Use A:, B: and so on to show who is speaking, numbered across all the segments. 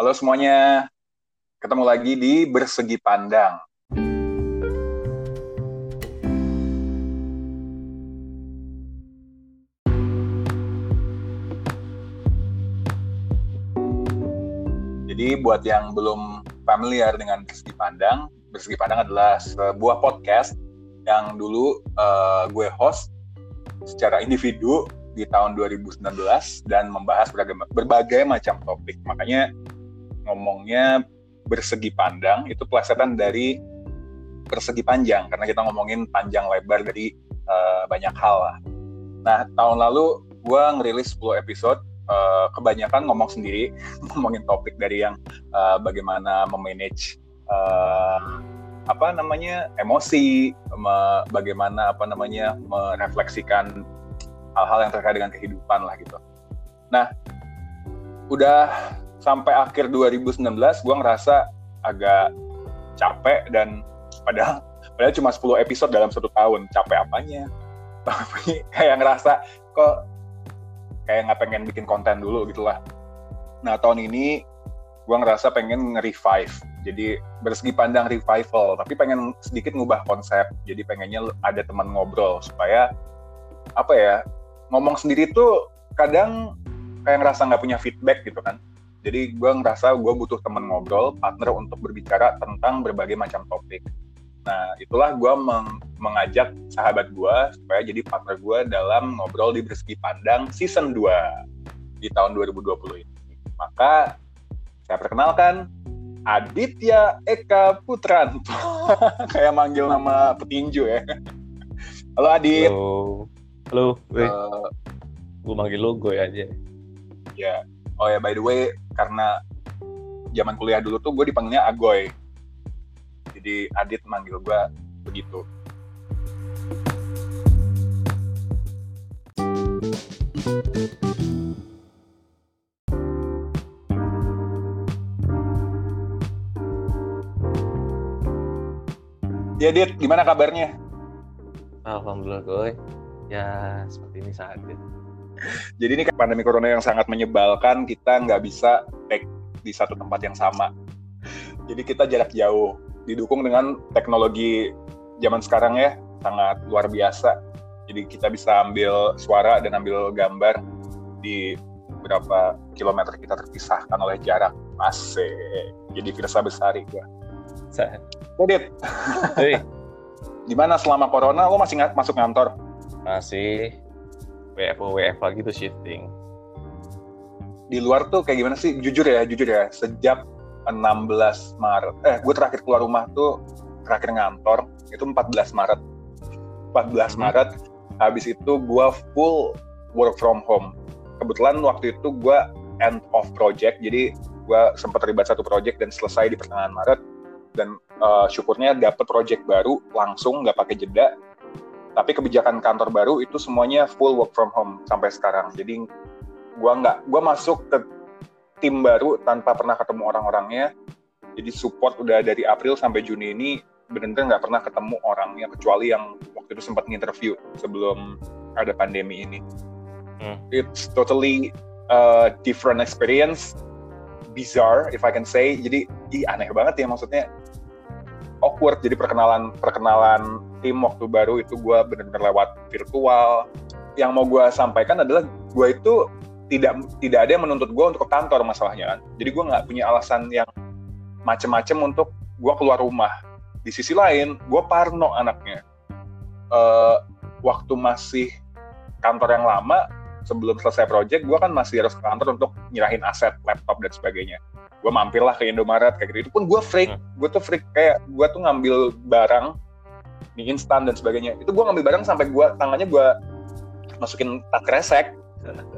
A: Halo semuanya, ketemu lagi di Bersegi Pandang. Jadi buat yang belum familiar dengan Bersegi Pandang, Bersegi Pandang adalah sebuah podcast yang dulu uh, gue host secara individu di tahun 2019 dan membahas berbagai, berbagai macam topik. Makanya ngomongnya bersegi pandang itu pelesetan dari persegi panjang karena kita ngomongin panjang lebar dari uh, banyak hal lah. Nah tahun lalu gue ngerilis 10 episode uh, kebanyakan ngomong sendiri, ngomongin topik dari yang uh, bagaimana memanage uh, apa namanya emosi, me, bagaimana apa namanya merefleksikan hal-hal yang terkait dengan kehidupan lah gitu. Nah, udah sampai akhir 2019 gue ngerasa agak capek dan padahal padahal cuma 10 episode dalam satu tahun. Capek apanya? Tapi kayak ngerasa kok kayak nggak pengen bikin konten dulu gitulah. Nah tahun ini gue ngerasa pengen nge-revive. Jadi bersegi pandang revival tapi pengen sedikit ngubah konsep. Jadi pengennya ada teman ngobrol supaya apa ya ngomong sendiri tuh kadang kayak ngerasa nggak punya feedback gitu kan jadi gue ngerasa gue butuh teman ngobrol partner untuk berbicara tentang berbagai macam topik. Nah itulah gue meng mengajak sahabat gue supaya jadi partner gue dalam ngobrol di bersegi pandang season 2 di tahun 2020 ini. Maka saya perkenalkan Aditya Eka Putranto. Kayak manggil nama petinju ya. Halo Adit.
B: Halo. Halo gue uh, gue manggil lo gue aja
A: ya oh ya by the way karena zaman kuliah dulu tuh gue dipanggilnya Agoy jadi Adit manggil gue begitu Ya Dit, gimana kabarnya?
B: Alhamdulillah gue. Ya seperti ini saja.
A: Jadi ini pandemi corona yang sangat menyebalkan, kita nggak bisa take di satu tempat yang sama. Jadi kita jarak jauh, didukung dengan teknologi zaman sekarang ya, sangat luar biasa. Jadi kita bisa ambil suara dan ambil gambar di berapa kilometer kita terpisahkan oleh jarak. Asik. Jadi Firsa Besari gue. Edit. Gimana selama corona lo masih ng masuk kantor?
B: Masih. WFO WFH gitu shifting.
A: Di luar tuh kayak gimana sih? Jujur ya, jujur ya. Sejak 16 Maret. Eh, gue terakhir keluar rumah tuh terakhir ngantor itu 14 Maret. 14 hmm. Maret. Habis itu gue full work from home. Kebetulan waktu itu gue end of project. Jadi gue sempat terlibat satu project dan selesai di pertengahan Maret dan uh, syukurnya dapat project baru langsung nggak pakai jeda tapi kebijakan kantor baru itu semuanya full work from home sampai sekarang. Jadi gua nggak gua masuk ke tim baru tanpa pernah ketemu orang-orangnya. Jadi support udah dari April sampai Juni ini benar-benar nggak pernah ketemu orangnya kecuali yang waktu itu sempat nginterview sebelum ada pandemi ini. Hmm. it's totally uh, different experience. Bizarre if I can say. Jadi ih aneh banget ya maksudnya. Awkward jadi perkenalan perkenalan tim waktu baru itu gue benar-benar lewat virtual. Yang mau gue sampaikan adalah gue itu tidak tidak ada yang menuntut gue untuk ke kantor masalahnya kan. Jadi gue nggak punya alasan yang macem-macem untuk gue keluar rumah. Di sisi lain gue parno anaknya. Uh, waktu masih kantor yang lama sebelum selesai project gue kan masih harus ke kantor untuk nyerahin aset laptop dan sebagainya. Gue mampir lah ke Indomaret kayak gitu. Itu pun gue freak. Hmm. gue tuh freak kayak gue tuh ngambil barang mie instan dan sebagainya. Itu gue ngambil barang sampai gue tangannya gue masukin tak kresek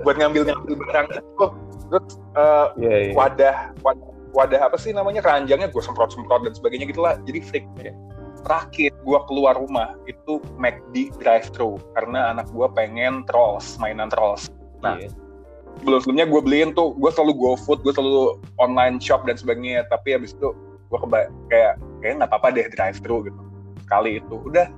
A: buat ngambil ngambil barang. Itu terus uh, yeah, yeah. wadah wadah wadah apa sih namanya? Keranjangnya gue semprot semprot dan sebagainya gitulah jadi freak. Yeah. terakhir gue keluar rumah itu McD drive thru karena anak gue pengen trolls mainan trolls. Nah yeah sebelum sebelumnya gue beliin tuh gue selalu go food gue selalu online shop dan sebagainya. Tapi habis itu gue keba kayak kayak nggak apa-apa deh drive thru gitu kali itu. Udah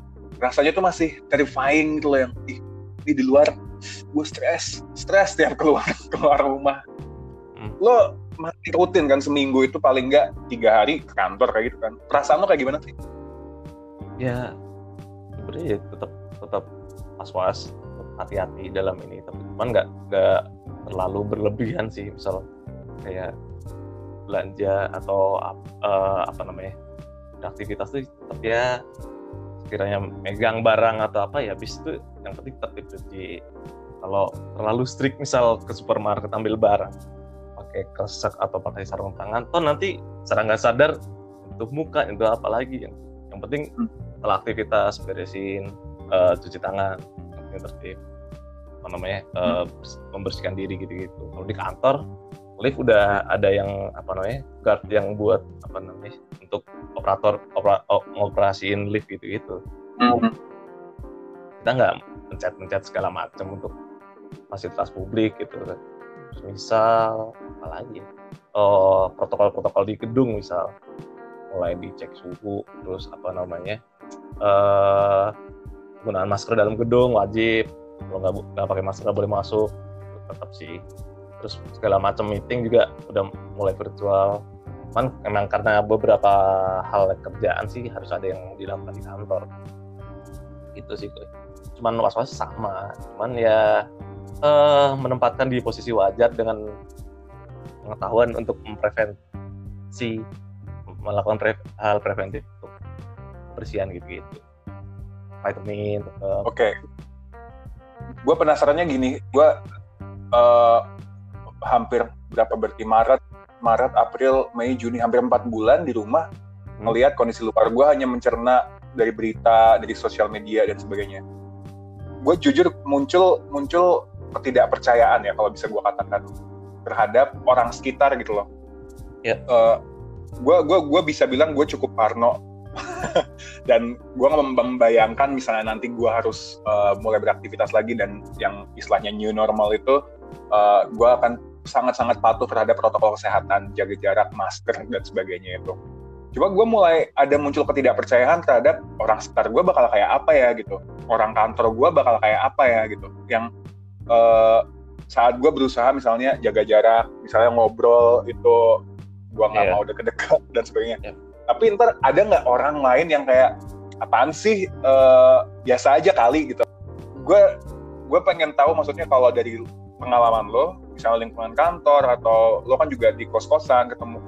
A: rasanya tuh masih terrifying gitu loh yang ih ini di luar gue stres stres tiap keluar keluar rumah. Hmm. lo masih rutin kan seminggu itu paling nggak tiga hari ke kantor kayak gitu kan. Perasaan lo kayak gimana sih?
B: Ya sebenarnya ya tetap tetap was-was hati-hati dalam ini tapi cuman nggak nggak terlalu berlebihan sih misal kayak belanja atau uh, apa namanya aktivitas tuh ya sekiranya megang barang atau apa ya habis itu yang penting tertib cuci kalau terlalu strict misal ke supermarket ambil barang pakai kresek atau pakai sarung tangan toh nanti secara nggak sadar untuk muka itu apa lagi. Yang yang penting hmm. setelah aktivitas beresin uh, cuci tangan yang tertib. Apa namanya uh, membersihkan diri gitu-gitu. Kalau di kantor lift udah ada yang apa namanya guard yang buat apa namanya untuk operator opera, operasiin lift gitu gitu mm-hmm. kita nggak mencet-mencet segala macam untuk fasilitas publik gitu. Terus misal apa lagi ya? oh protokol-protokol di gedung misal. Mulai dicek suhu terus apa namanya uh, penggunaan masker dalam gedung wajib. Kalau nggak nggak pakai masker nggak boleh masuk. Tetap sih terus segala macam meeting juga udah mulai virtual. Cuman memang karena beberapa hal kerjaan sih harus ada yang dilakukan di kantor. Itu sih cuman was-was sama. Cuman ya eh, menempatkan di posisi wajar dengan pengetahuan untuk memprevensi melakukan pre hal preventif untuk kebersihan gitu-gitu. Vitamin
A: oke. Okay. gue penasarannya gini. Gue uh, hampir berapa berarti Maret, Maret, April, Mei, Juni hampir empat bulan di rumah hmm. melihat kondisi luar gue hanya mencerna dari berita, dari sosial media dan sebagainya. Gue jujur muncul muncul ketidakpercayaan ya kalau bisa gue katakan terhadap orang sekitar gitu loh. Yeah. Ya. Uh, gue gua gua bisa bilang gue cukup parno dan gue membayangkan misalnya nanti gue harus uh, mulai beraktivitas lagi dan yang istilahnya new normal itu uh, eh, gue akan sangat-sangat patuh terhadap protokol kesehatan, jaga jarak, masker, dan sebagainya itu. Coba gue mulai ada muncul ketidakpercayaan terhadap orang sekitar gue bakal kayak apa ya gitu. Orang kantor gue bakal kayak apa ya gitu. Yang uh, saat gue berusaha misalnya jaga jarak, misalnya ngobrol itu gue nggak yeah. mau deket-deket dan sebagainya. Yeah. Tapi ntar ada nggak orang lain yang kayak apaan sih uh, biasa aja kali gitu. Gue gue pengen tahu maksudnya kalau dari pengalaman lo misalnya lingkungan kantor atau lo kan juga di kos-kosan ketemu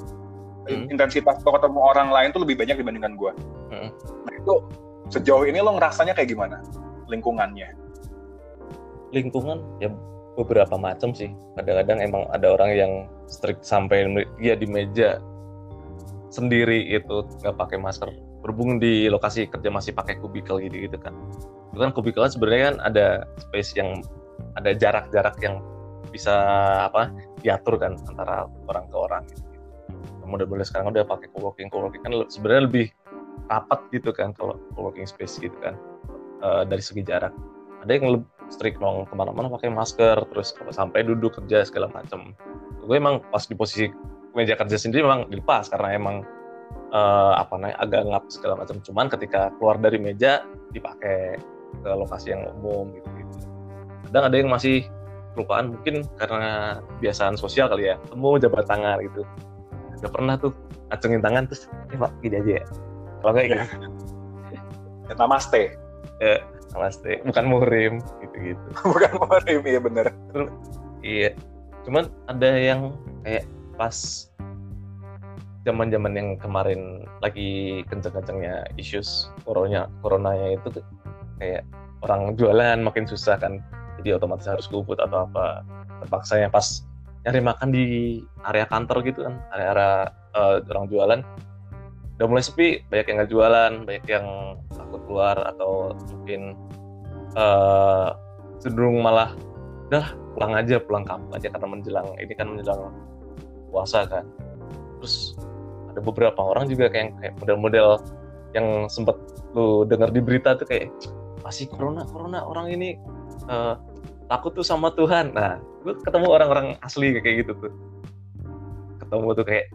A: hmm. intensitas lo ketemu orang lain tuh lebih banyak dibandingkan gue hmm. nah itu sejauh ini lo ngerasanya kayak gimana lingkungannya?
B: Lingkungan ya beberapa macam sih. Kadang-kadang emang ada orang yang strict sampai dia di meja sendiri itu nggak pakai masker. Berhubung di lokasi kerja masih pakai kubikel gitu gitu kan itu kan kubikel sebenarnya kan ada space yang ada jarak-jarak yang bisa apa diatur kan antara orang ke orang gitu. Model-model sekarang udah pakai co-working co-working kan sebenarnya lebih rapat gitu kan kalau co-working space gitu kan uh, dari segi jarak. Ada yang lebih strict nong ke mana-mana pakai masker terus sampai duduk kerja segala macam. Gue emang pas di posisi meja kerja sendiri memang dilepas karena emang uh, apa namanya agak ngap segala macam. Cuman ketika keluar dari meja dipakai ke lokasi yang umum gitu gitu. Kadang ada yang masih kelupaan mungkin karena kebiasaan sosial kali ya. Temu jabat tangan gitu. Gak pernah tuh acungin tangan terus eh pak gini aja ya. Kalau nggak gitu.
A: Ya, namaste.
B: Ya namaste. Bukan muhrim gitu gitu
A: bukan muhrim iya bener.
B: Terus iya. Cuman ada yang kayak pas zaman zaman yang kemarin lagi kenceng-kencengnya issues corona coronanya itu kayak orang jualan makin susah kan jadi otomatis harus gubut atau apa. Terpaksa yang pas nyari makan di area kantor gitu kan area-area uh, orang jualan. Udah mulai sepi banyak yang nggak jualan banyak yang takut keluar atau mungkin uh, cenderung malah udah pulang aja pulang kampung aja karena menjelang ini kan menjelang puasa kan. Terus ada beberapa orang juga kayak kayak model-model yang sempat lu dengar di berita tuh kayak masih corona corona orang ini uh, takut tuh sama Tuhan. Nah gue ketemu orang-orang asli kayak gitu tuh. Ketemu tuh kayak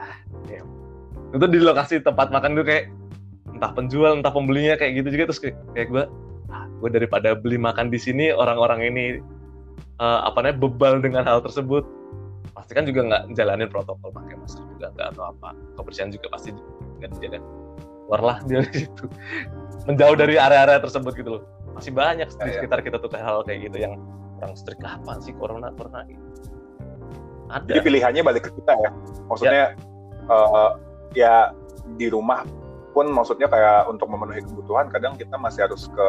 B: ah, ya. itu di lokasi tempat makan tuh kayak entah penjual entah pembelinya kayak gitu juga. Terus kayak, kayak gue ah, gue daripada beli makan di sini orang-orang ini uh, apa namanya bebal dengan hal tersebut. Pastikan juga nggak jalanin protokol pakai masker juga nggak atau apa. Kebersihan juga pasti nggak dijaga keluarlah dia di situ. Menjauh dari area-area tersebut gitu loh masih banyak di
A: Ya, ya.
B: sekitar kita tuh hal kayak gitu yang orang strict apa sih corona corona gitu ada
A: Jadi pilihannya balik ke kita ya. Maksudnya eh, ya di rumah pun maksudnya kayak untuk memenuhi kebutuhan kadang kita masih harus ke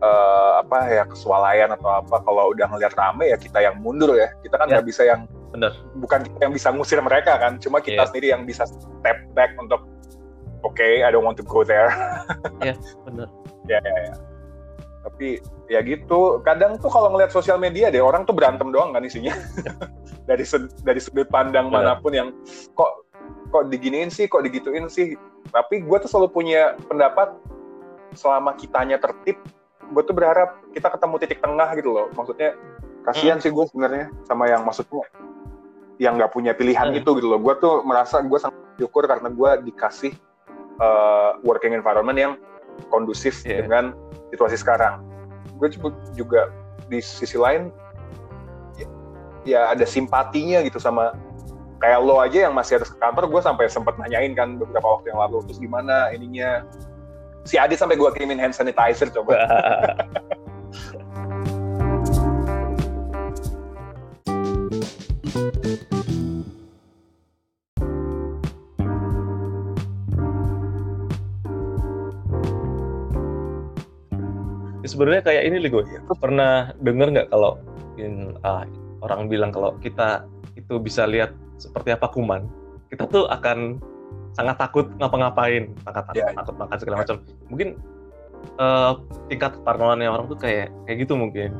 A: eh, apa ya kesualayan atau apa kalau udah ngeliat rame ya kita yang mundur ya. Kita kan
B: Ya.
A: nggak bisa yang
B: bener
A: bukan kita yang bisa ngusir mereka kan, cuma kita
B: Iya.
A: sendiri yang bisa step back untuk oke, I don't want to go there.
B: bener
A: ya ya ya. Tapi ya gitu, kadang tuh kalau ngeliat sosial media deh orang tuh berantem doang kan isinya. dari sud- dari sudut pandang
B: Benar.
A: mana pun yang kok kok diginiin sih, kok digituin sih. Tapi gue tuh selalu punya pendapat selama kitanya tertib, gue tuh berharap kita ketemu titik tengah gitu loh. Maksudnya kasihan sih gue sebenarnya sama yang maksudnya yang nggak punya pilihan
B: Hmm.
A: itu gitu loh. Gue tuh merasa gue sangat bersyukur karena gue dikasih uh, working environment yang kondusif
B: Iya.
A: dengan situasi sekarang. Gue juga di sisi lain ya, ya ada simpatinya gitu sama kayak lo aja yang masih harus ke kantor. Gue sampai sempat nanyain kan beberapa waktu yang lalu terus gimana ininya. Si Adit sampai gue kirimin hand sanitizer coba.
B: Ya, sebenarnya kayak ini nih gue pernah denger nggak kalau in, ah, orang bilang kalau kita itu bisa lihat seperti apa kuman kita tuh akan sangat takut ngapa-ngapain sangat takut,
A: Ya, ya.
B: takut makan segala macam. Mungkin eh, tingkat keparnoannya orang tuh kayak kayak gitu mungkin.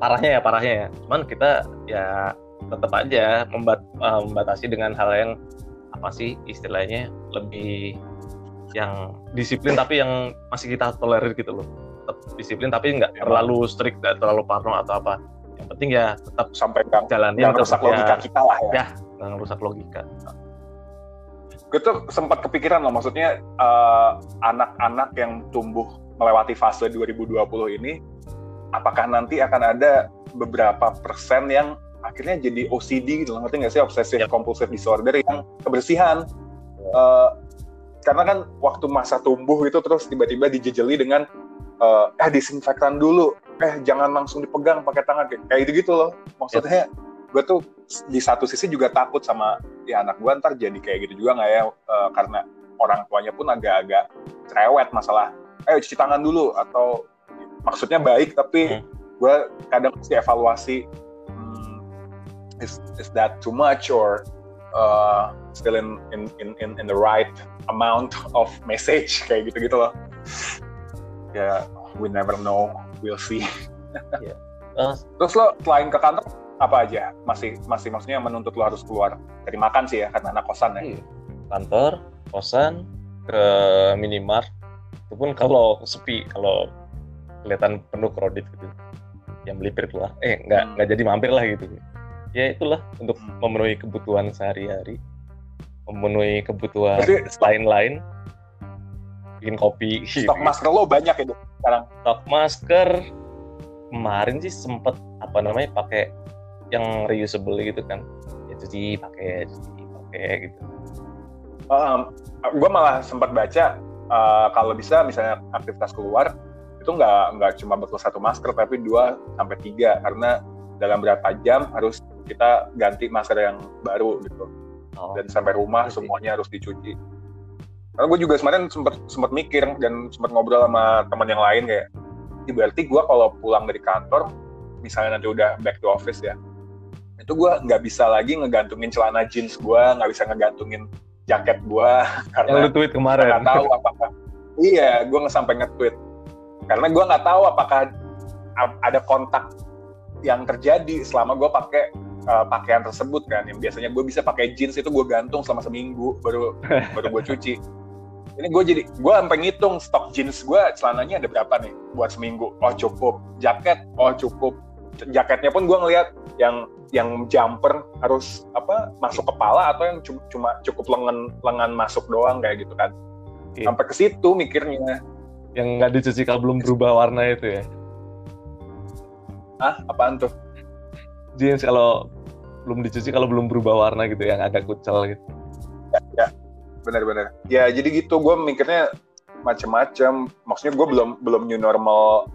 B: Parahnya ya parahnya ya. Cuman kita ya tetap aja membat, eh, membatasi dengan hal yang apa sih istilahnya lebih yang disiplin tapi yang masih kita tolerir gitu loh tetap disiplin tapi nggak
A: Emang.
B: terlalu strict nggak terlalu parno atau apa yang penting ya tetap
A: sampai nggak
B: jalanin
A: nggak rusak
B: ya,
A: logika kita lah ya.
B: Ya. nggak rusak logika
A: gue tuh sempat kepikiran loh maksudnya eh, anak-anak yang tumbuh melewati fase 2020 ini apakah nanti akan ada beberapa persen yang akhirnya jadi OCD gitu loh, ngerti nggak sih obsessive
B: Yap.
A: compulsive disorder yang kebersihan Eh, karena kan waktu masa tumbuh itu terus tiba-tiba dijejeli dengan eh, eh disinfektan dulu. Eh jangan langsung dipegang pakai tangan. Kayak kayak gitu gitu loh. Maksudnya gue tuh di satu sisi juga takut sama ya anak gue ntar jadi kayak gitu juga nggak ya? Eh, karena orang tuanya pun agak-agak cerewet masalah ayo cuci tangan dulu atau maksudnya baik tapi
B: Hmm.
A: gue kadang mesti evaluasi hmm, is is that too much or uh, still in, in in in in the right amount of message? Kayak gitu gitu loh ya we never know. We'll see.
B: Eh,
A: terus? Lo selain ke kantor apa aja? Masih masih maksudnya menuntut lo harus keluar dari makan sih ya karena anak kosan ya?
B: Iya. kantor kosan ke minimart itu pun kalau sepi kalau kelihatan penuh kredit gitu. Yang melipir keluar. Eh nggak
A: Hmm.
B: nggak jadi mampir lah gitu. Ya itulah untuk
A: Hmm.
B: memenuhi kebutuhan sehari-hari. Memenuhi kebutuhan lain-lain bikin kopi.
A: Stok
B: gitu.
A: masker lo banyak itu sekarang?
B: Stok masker. Kemarin sih sempet apa namanya pakai yang reusable gitu kan. Ya cuci pakai pakai gitu.
A: Um, gue malah sempat baca uh, kalau bisa misalnya aktivitas keluar itu nggak nggak cuma betul satu masker tapi dua sampai tiga. Karena dalam berapa jam harus kita ganti masker yang baru gitu.
B: Oh,
A: dan sampai rumah
B: Iya sih.
A: semuanya harus dicuci. Karena gue juga kemarin sempat sempat mikir dan sempat ngobrol sama teman yang lain kayak, "Ih, berarti gue kalau pulang dari kantor, misalnya nanti udah back to office ya, itu gue nggak bisa lagi ngegantungin celana jeans gue, nggak bisa ngegantungin jaket gue
B: yang lu
A: karena
B: tweet kemarin.
A: nggak tahu apakah iya gue nggak sampai nge-tweet. Karena gue nggak tahu apakah ada kontak yang terjadi selama gue pakai uh, pakaian tersebut kan. Yang biasanya gue bisa pakai jeans itu gue gantung selama seminggu baru baru gue cuci ini gue jadi gue sampai ngitung stok jeans gue celananya ada berapa nih buat seminggu. Oh cukup. Jaket oh cukup. Jaketnya pun gue ngeliat yang yang jumper harus apa masuk kepala atau yang cu- cuma cukup lengan lengan masuk doang kayak gitu kan.
B: Iya.
A: sampai ke situ mikirnya.
B: Yang nggak dicuci kalau belum berubah warna itu ya?
A: Ah apaan tuh?
B: Jeans kalau belum dicuci kalau belum berubah warna gitu yang agak kucel gitu.
A: Benar-benar. Ya jadi gitu gue mikirnya macam-macam maksudnya gue belum belum new normal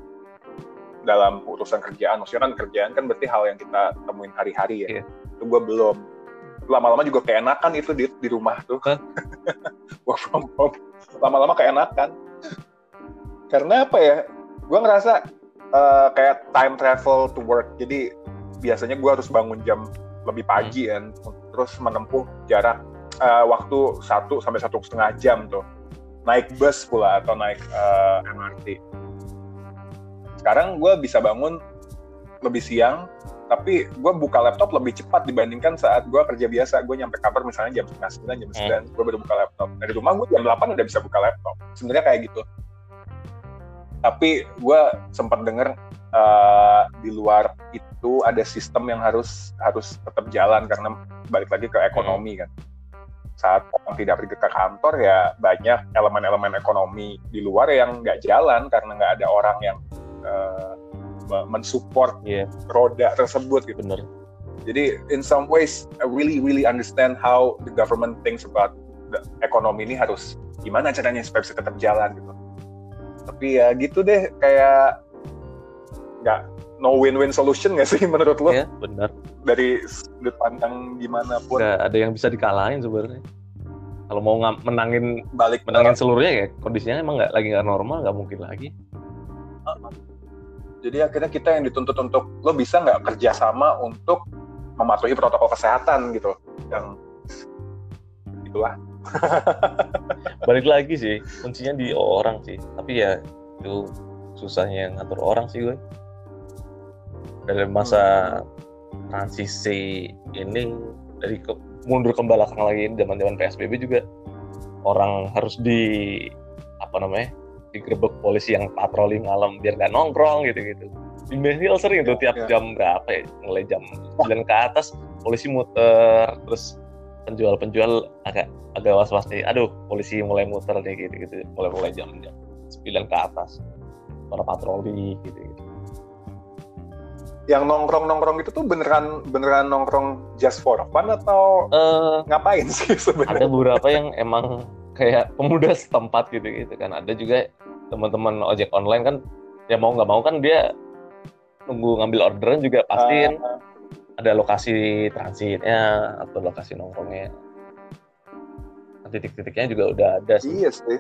A: dalam urusan kerjaan. Maksudnya kan kerjaan kan berarti hal yang kita temuin hari-hari ya. Yeah. itu gue belum. Lama-lama juga keenakan itu di, di rumah tuh. Work from home. Lama-lama keenakan. Karena apa ya? Gue ngerasa uh, kayak time travel to work. Jadi biasanya gue harus bangun jam lebih pagi hmm. kan. Terus menempuh jarak uh, waktu satu sampai satu setengah jam tuh. Naik bus pula atau naik uh, eh, MRT sekarang gue bisa bangun lebih siang tapi gue buka laptop lebih cepat dibandingkan saat gue kerja biasa. Gue nyampe kantor misalnya jam setengah sembilan jam sembilan hmm. gue baru buka laptop. Dari rumah gue jam delapan udah bisa buka laptop. Sebenarnya kayak gitu. Tapi gue sempat denger uh, di luar itu ada sistem yang harus harus tetap jalan karena balik lagi ke ekonomi kan saat orang tidak pergi ke kantor ya banyak elemen-elemen ekonomi di luar yang nggak jalan karena nggak ada orang yang uh, mensupport yeah. roda tersebut gitu.
B: Bener.
A: Jadi in some ways I really really understand how the government thinks about the ekonomi ini harus gimana caranya supaya bisa tetap jalan gitu. Tapi ya gitu deh kayak nggak no win-win solution nggak sih menurut lo?
B: Iya, benar.
A: Dari sudut pandang gimana pun.
B: Nggak ada yang bisa dikalahin sebenarnya. Kalau mau menangin
A: balik
B: menangin seluruhnya ya kondisinya emang nggak lagi nggak normal nggak mungkin lagi.
A: Jadi akhirnya kita yang dituntut untuk lo bisa nggak kerjasama untuk mematuhi protokol kesehatan gitu. Yang itulah.
B: Balik lagi sih kuncinya di orang sih. Tapi ya itu susahnya ngatur orang sih gue dari masa transisi ini dari ke, mundur ke belakang lagi zaman zaman psbb juga orang harus di apa namanya digerebek polisi yang patroli malam biar nggak nongkrong gitu gitu di Benhil sering tuh tiap ya. jam berapa ya mulai jam 9 ke atas polisi muter terus penjual-penjual agak agak was-was nih aduh polisi mulai muter nih gitu gitu mulai mulai jam jam 9 ke atas para patroli gitu gitu
A: yang nongkrong nongkrong itu tuh beneran beneran nongkrong just for fun atau uh, ngapain sih sebenarnya?
B: Ada beberapa yang emang kayak pemuda setempat gitu gitu kan. Ada juga teman-teman ojek online kan ya mau nggak mau kan dia nunggu ngambil orderan juga pastiin uh, ada lokasi transitnya atau lokasi nongkrongnya. Titik-titiknya juga udah ada
A: sih. Iya sih.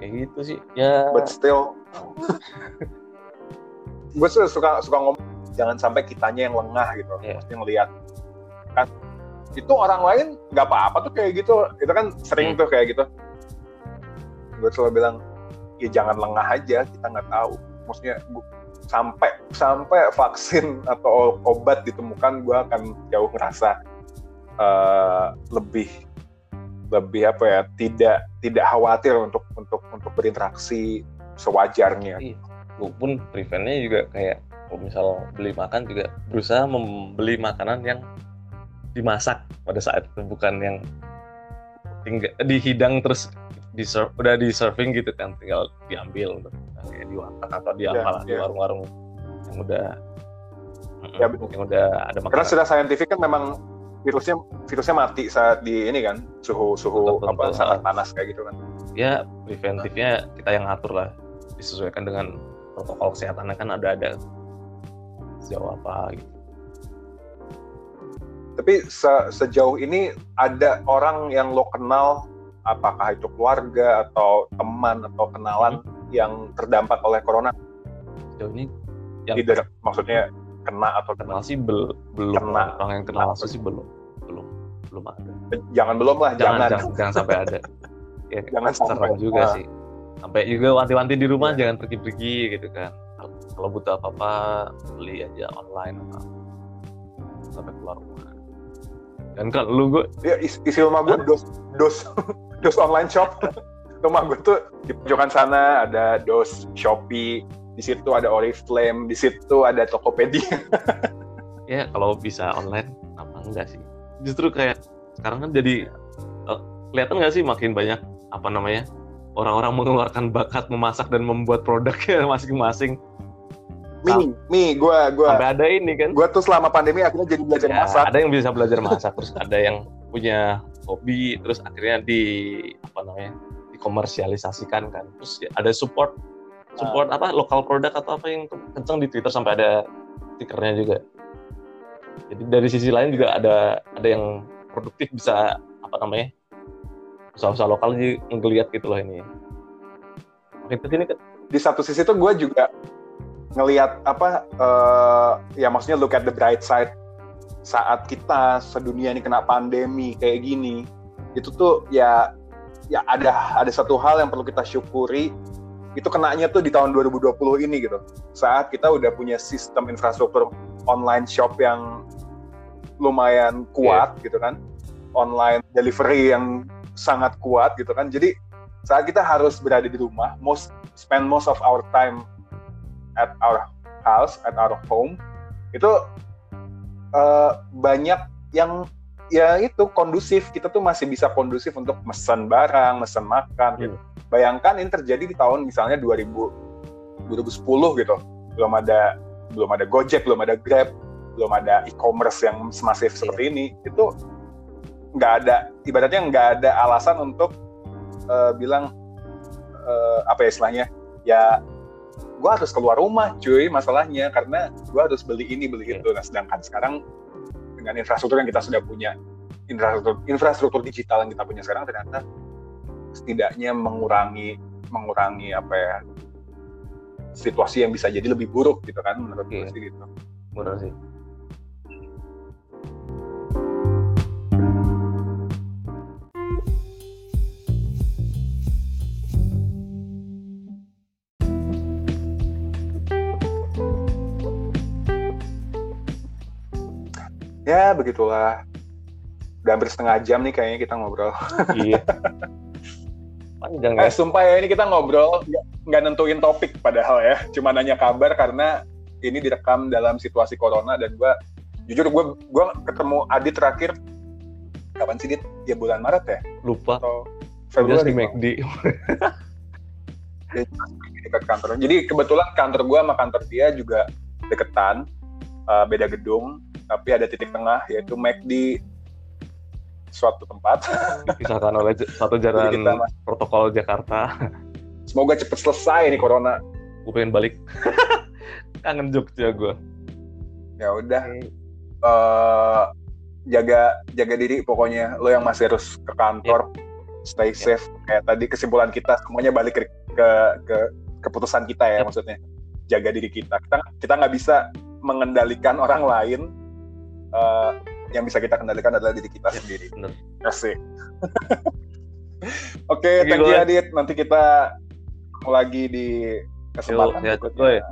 B: Kayak gitu sih. Ya.
A: But still gue suka suka ngomong jangan sampai kitanya yang lengah gitu yeah. mesti ngelihat kan itu orang lain nggak apa-apa tuh kayak gitu itu kan sering hmm. tuh kayak gitu gue selalu bilang ya jangan lengah aja kita nggak tahu maksudnya sampai sampai vaksin atau obat ditemukan gue akan jauh ngerasa uh, lebih lebih apa ya tidak tidak khawatir untuk untuk untuk berinteraksi sewajarnya. Iya
B: gue pun preventnya juga kayak kalau misal beli makan juga berusaha membeli makanan yang dimasak pada saat itu bukan yang tinggal dihidang terus di serve, udah di serving gitu kan tinggal diambil kayak di warteg atau di yeah, yeah. di iya. warung-warung yang udah
A: ya, yang
B: udah ada
A: makanan. Karena sudah saintifik kan memang virusnya virusnya mati saat di ini kan suhu suhu betul, apa sangat panas kayak gitu kan.
B: Ya preventifnya kita yang ngatur lah disesuaikan dengan protokol kesehatannya kan ada ada sejauh apa gitu.
A: Tapi se sejauh ini ada orang yang lo kenal, apakah itu keluarga atau teman atau kenalan hmm. yang terdampak oleh corona?
B: Sejauh ini yang
A: tidak maksudnya kena atau
B: kenal sih bel belum kena. orang yang kenal langsung sih belum belum belum ada.
A: Jangan belum lah,
B: jangan jangan, jangan, jangan sampai ada.
A: ya, jangan sampai
B: juga nah. sih sampai juga wanti-wanti di rumah yeah. jangan pergi-pergi gitu kan. Kalau butuh apa-apa beli aja online sampai keluar rumah. Dan kalau lu gue
A: ya isi, isi rumah gue dos dos dos online shop. Rumah gue tuh di pojokan sana ada dos shopee di situ ada oriflame di situ ada tokopedia.
B: Ya kalau bisa online apa enggak sih? Justru kayak sekarang kan jadi uh, kelihatan nggak sih makin banyak apa namanya orang-orang mengeluarkan bakat memasak dan membuat produknya masing-masing.
A: Mie mie gue gue
B: sampai ada ini kan?
A: gue tuh selama pandemi akhirnya jadi belajar
B: ya,
A: masak.
B: ada yang bisa belajar masak terus ada yang punya hobi terus akhirnya di apa namanya dikomersialisasikan kan? Terus ya ada support support
A: Ah.
B: apa lokal produk atau apa yang kenceng di Twitter sampai ada stikernya juga. Jadi dari sisi lain juga ada ada yang produktif bisa apa namanya usaha-usaha lokal jadi ngeliat gitu loh ini. Makin ke sini
A: di satu sisi tuh gue juga ngelihat apa eh, ya maksudnya look at the bright side saat kita sedunia ini kena pandemi kayak gini itu tuh ya ya ada ada satu hal yang perlu kita syukuri itu kenanya tuh di tahun 2020 ini gitu. Saat kita udah punya sistem infrastruktur online shop yang lumayan kuat gitu kan online delivery yang sangat kuat gitu kan. Jadi saat kita harus berada di rumah most spend most of our time at our house at our home itu eh, banyak yang ya itu kondusif. Kita tuh masih bisa kondusif untuk mesen barang mesen makan gitu. bayangkan ini terjadi di tahun misalnya 2000 2010 gitu. Belum ada belum ada Gojek belum ada Grab belum ada e-commerce yang semasif seperti ini. Itu nggak ada ibaratnya nggak ada alasan untuk eh, bilang eh, apa ya istilahnya ya gue harus keluar rumah cuy masalahnya karena gue harus beli ini beli itu. Nah sedangkan sekarang dengan infrastruktur yang kita sudah punya infrastruktur infrastruktur digital yang kita punya sekarang ternyata setidaknya mengurangi mengurangi apa ya situasi yang bisa jadi lebih buruk gitu kan menurut gue
B: Oke.
A: sih gitu.
B: Benar sih
A: ya begitulah. Udah hampir setengah jam nih kayaknya kita ngobrol.
B: Iya. Panjang
A: Eh,
B: ya.
A: sumpah ya ini kita ngobrol nggak- nentuin topik padahal ya, cuma nanya kabar karena ini direkam dalam situasi corona dan gua jujur gua gua ketemu Adit terakhir kapan sih Dit? Ya bulan Maret ya?
B: Lupa.
A: Atau
B: Februari di? McD
A: dekat kantor. Jadi kebetulan kantor gua sama kantor dia juga deketan, eh, beda gedung, tapi ada titik tengah yaitu McD suatu tempat.
B: dipisahkan oleh satu
A: Jadi
B: jalan
A: kita
B: protokol Jakarta.
A: Semoga cepet selesai nih corona.
B: gue pengen balik. Kangen Jogja gue
A: Ya udah. Eh jaga jaga diri pokoknya. Lo yang masih harus ke kantor stay safe. Kayak tadi kesimpulan kita semuanya balik ke ke, ke keputusan kita ya
B: Yep.
A: maksudnya. Jaga diri kita. Kita kita nggak bisa mengendalikan orang lain eh, yang bisa kita kendalikan adalah diri kita
B: Yep,
A: sendiri
B: bener.
A: asik oke
B: you,
A: thank you. Adit nanti kita lagi di kesempatan
B: Yuk, sehat,
A: berikutnya.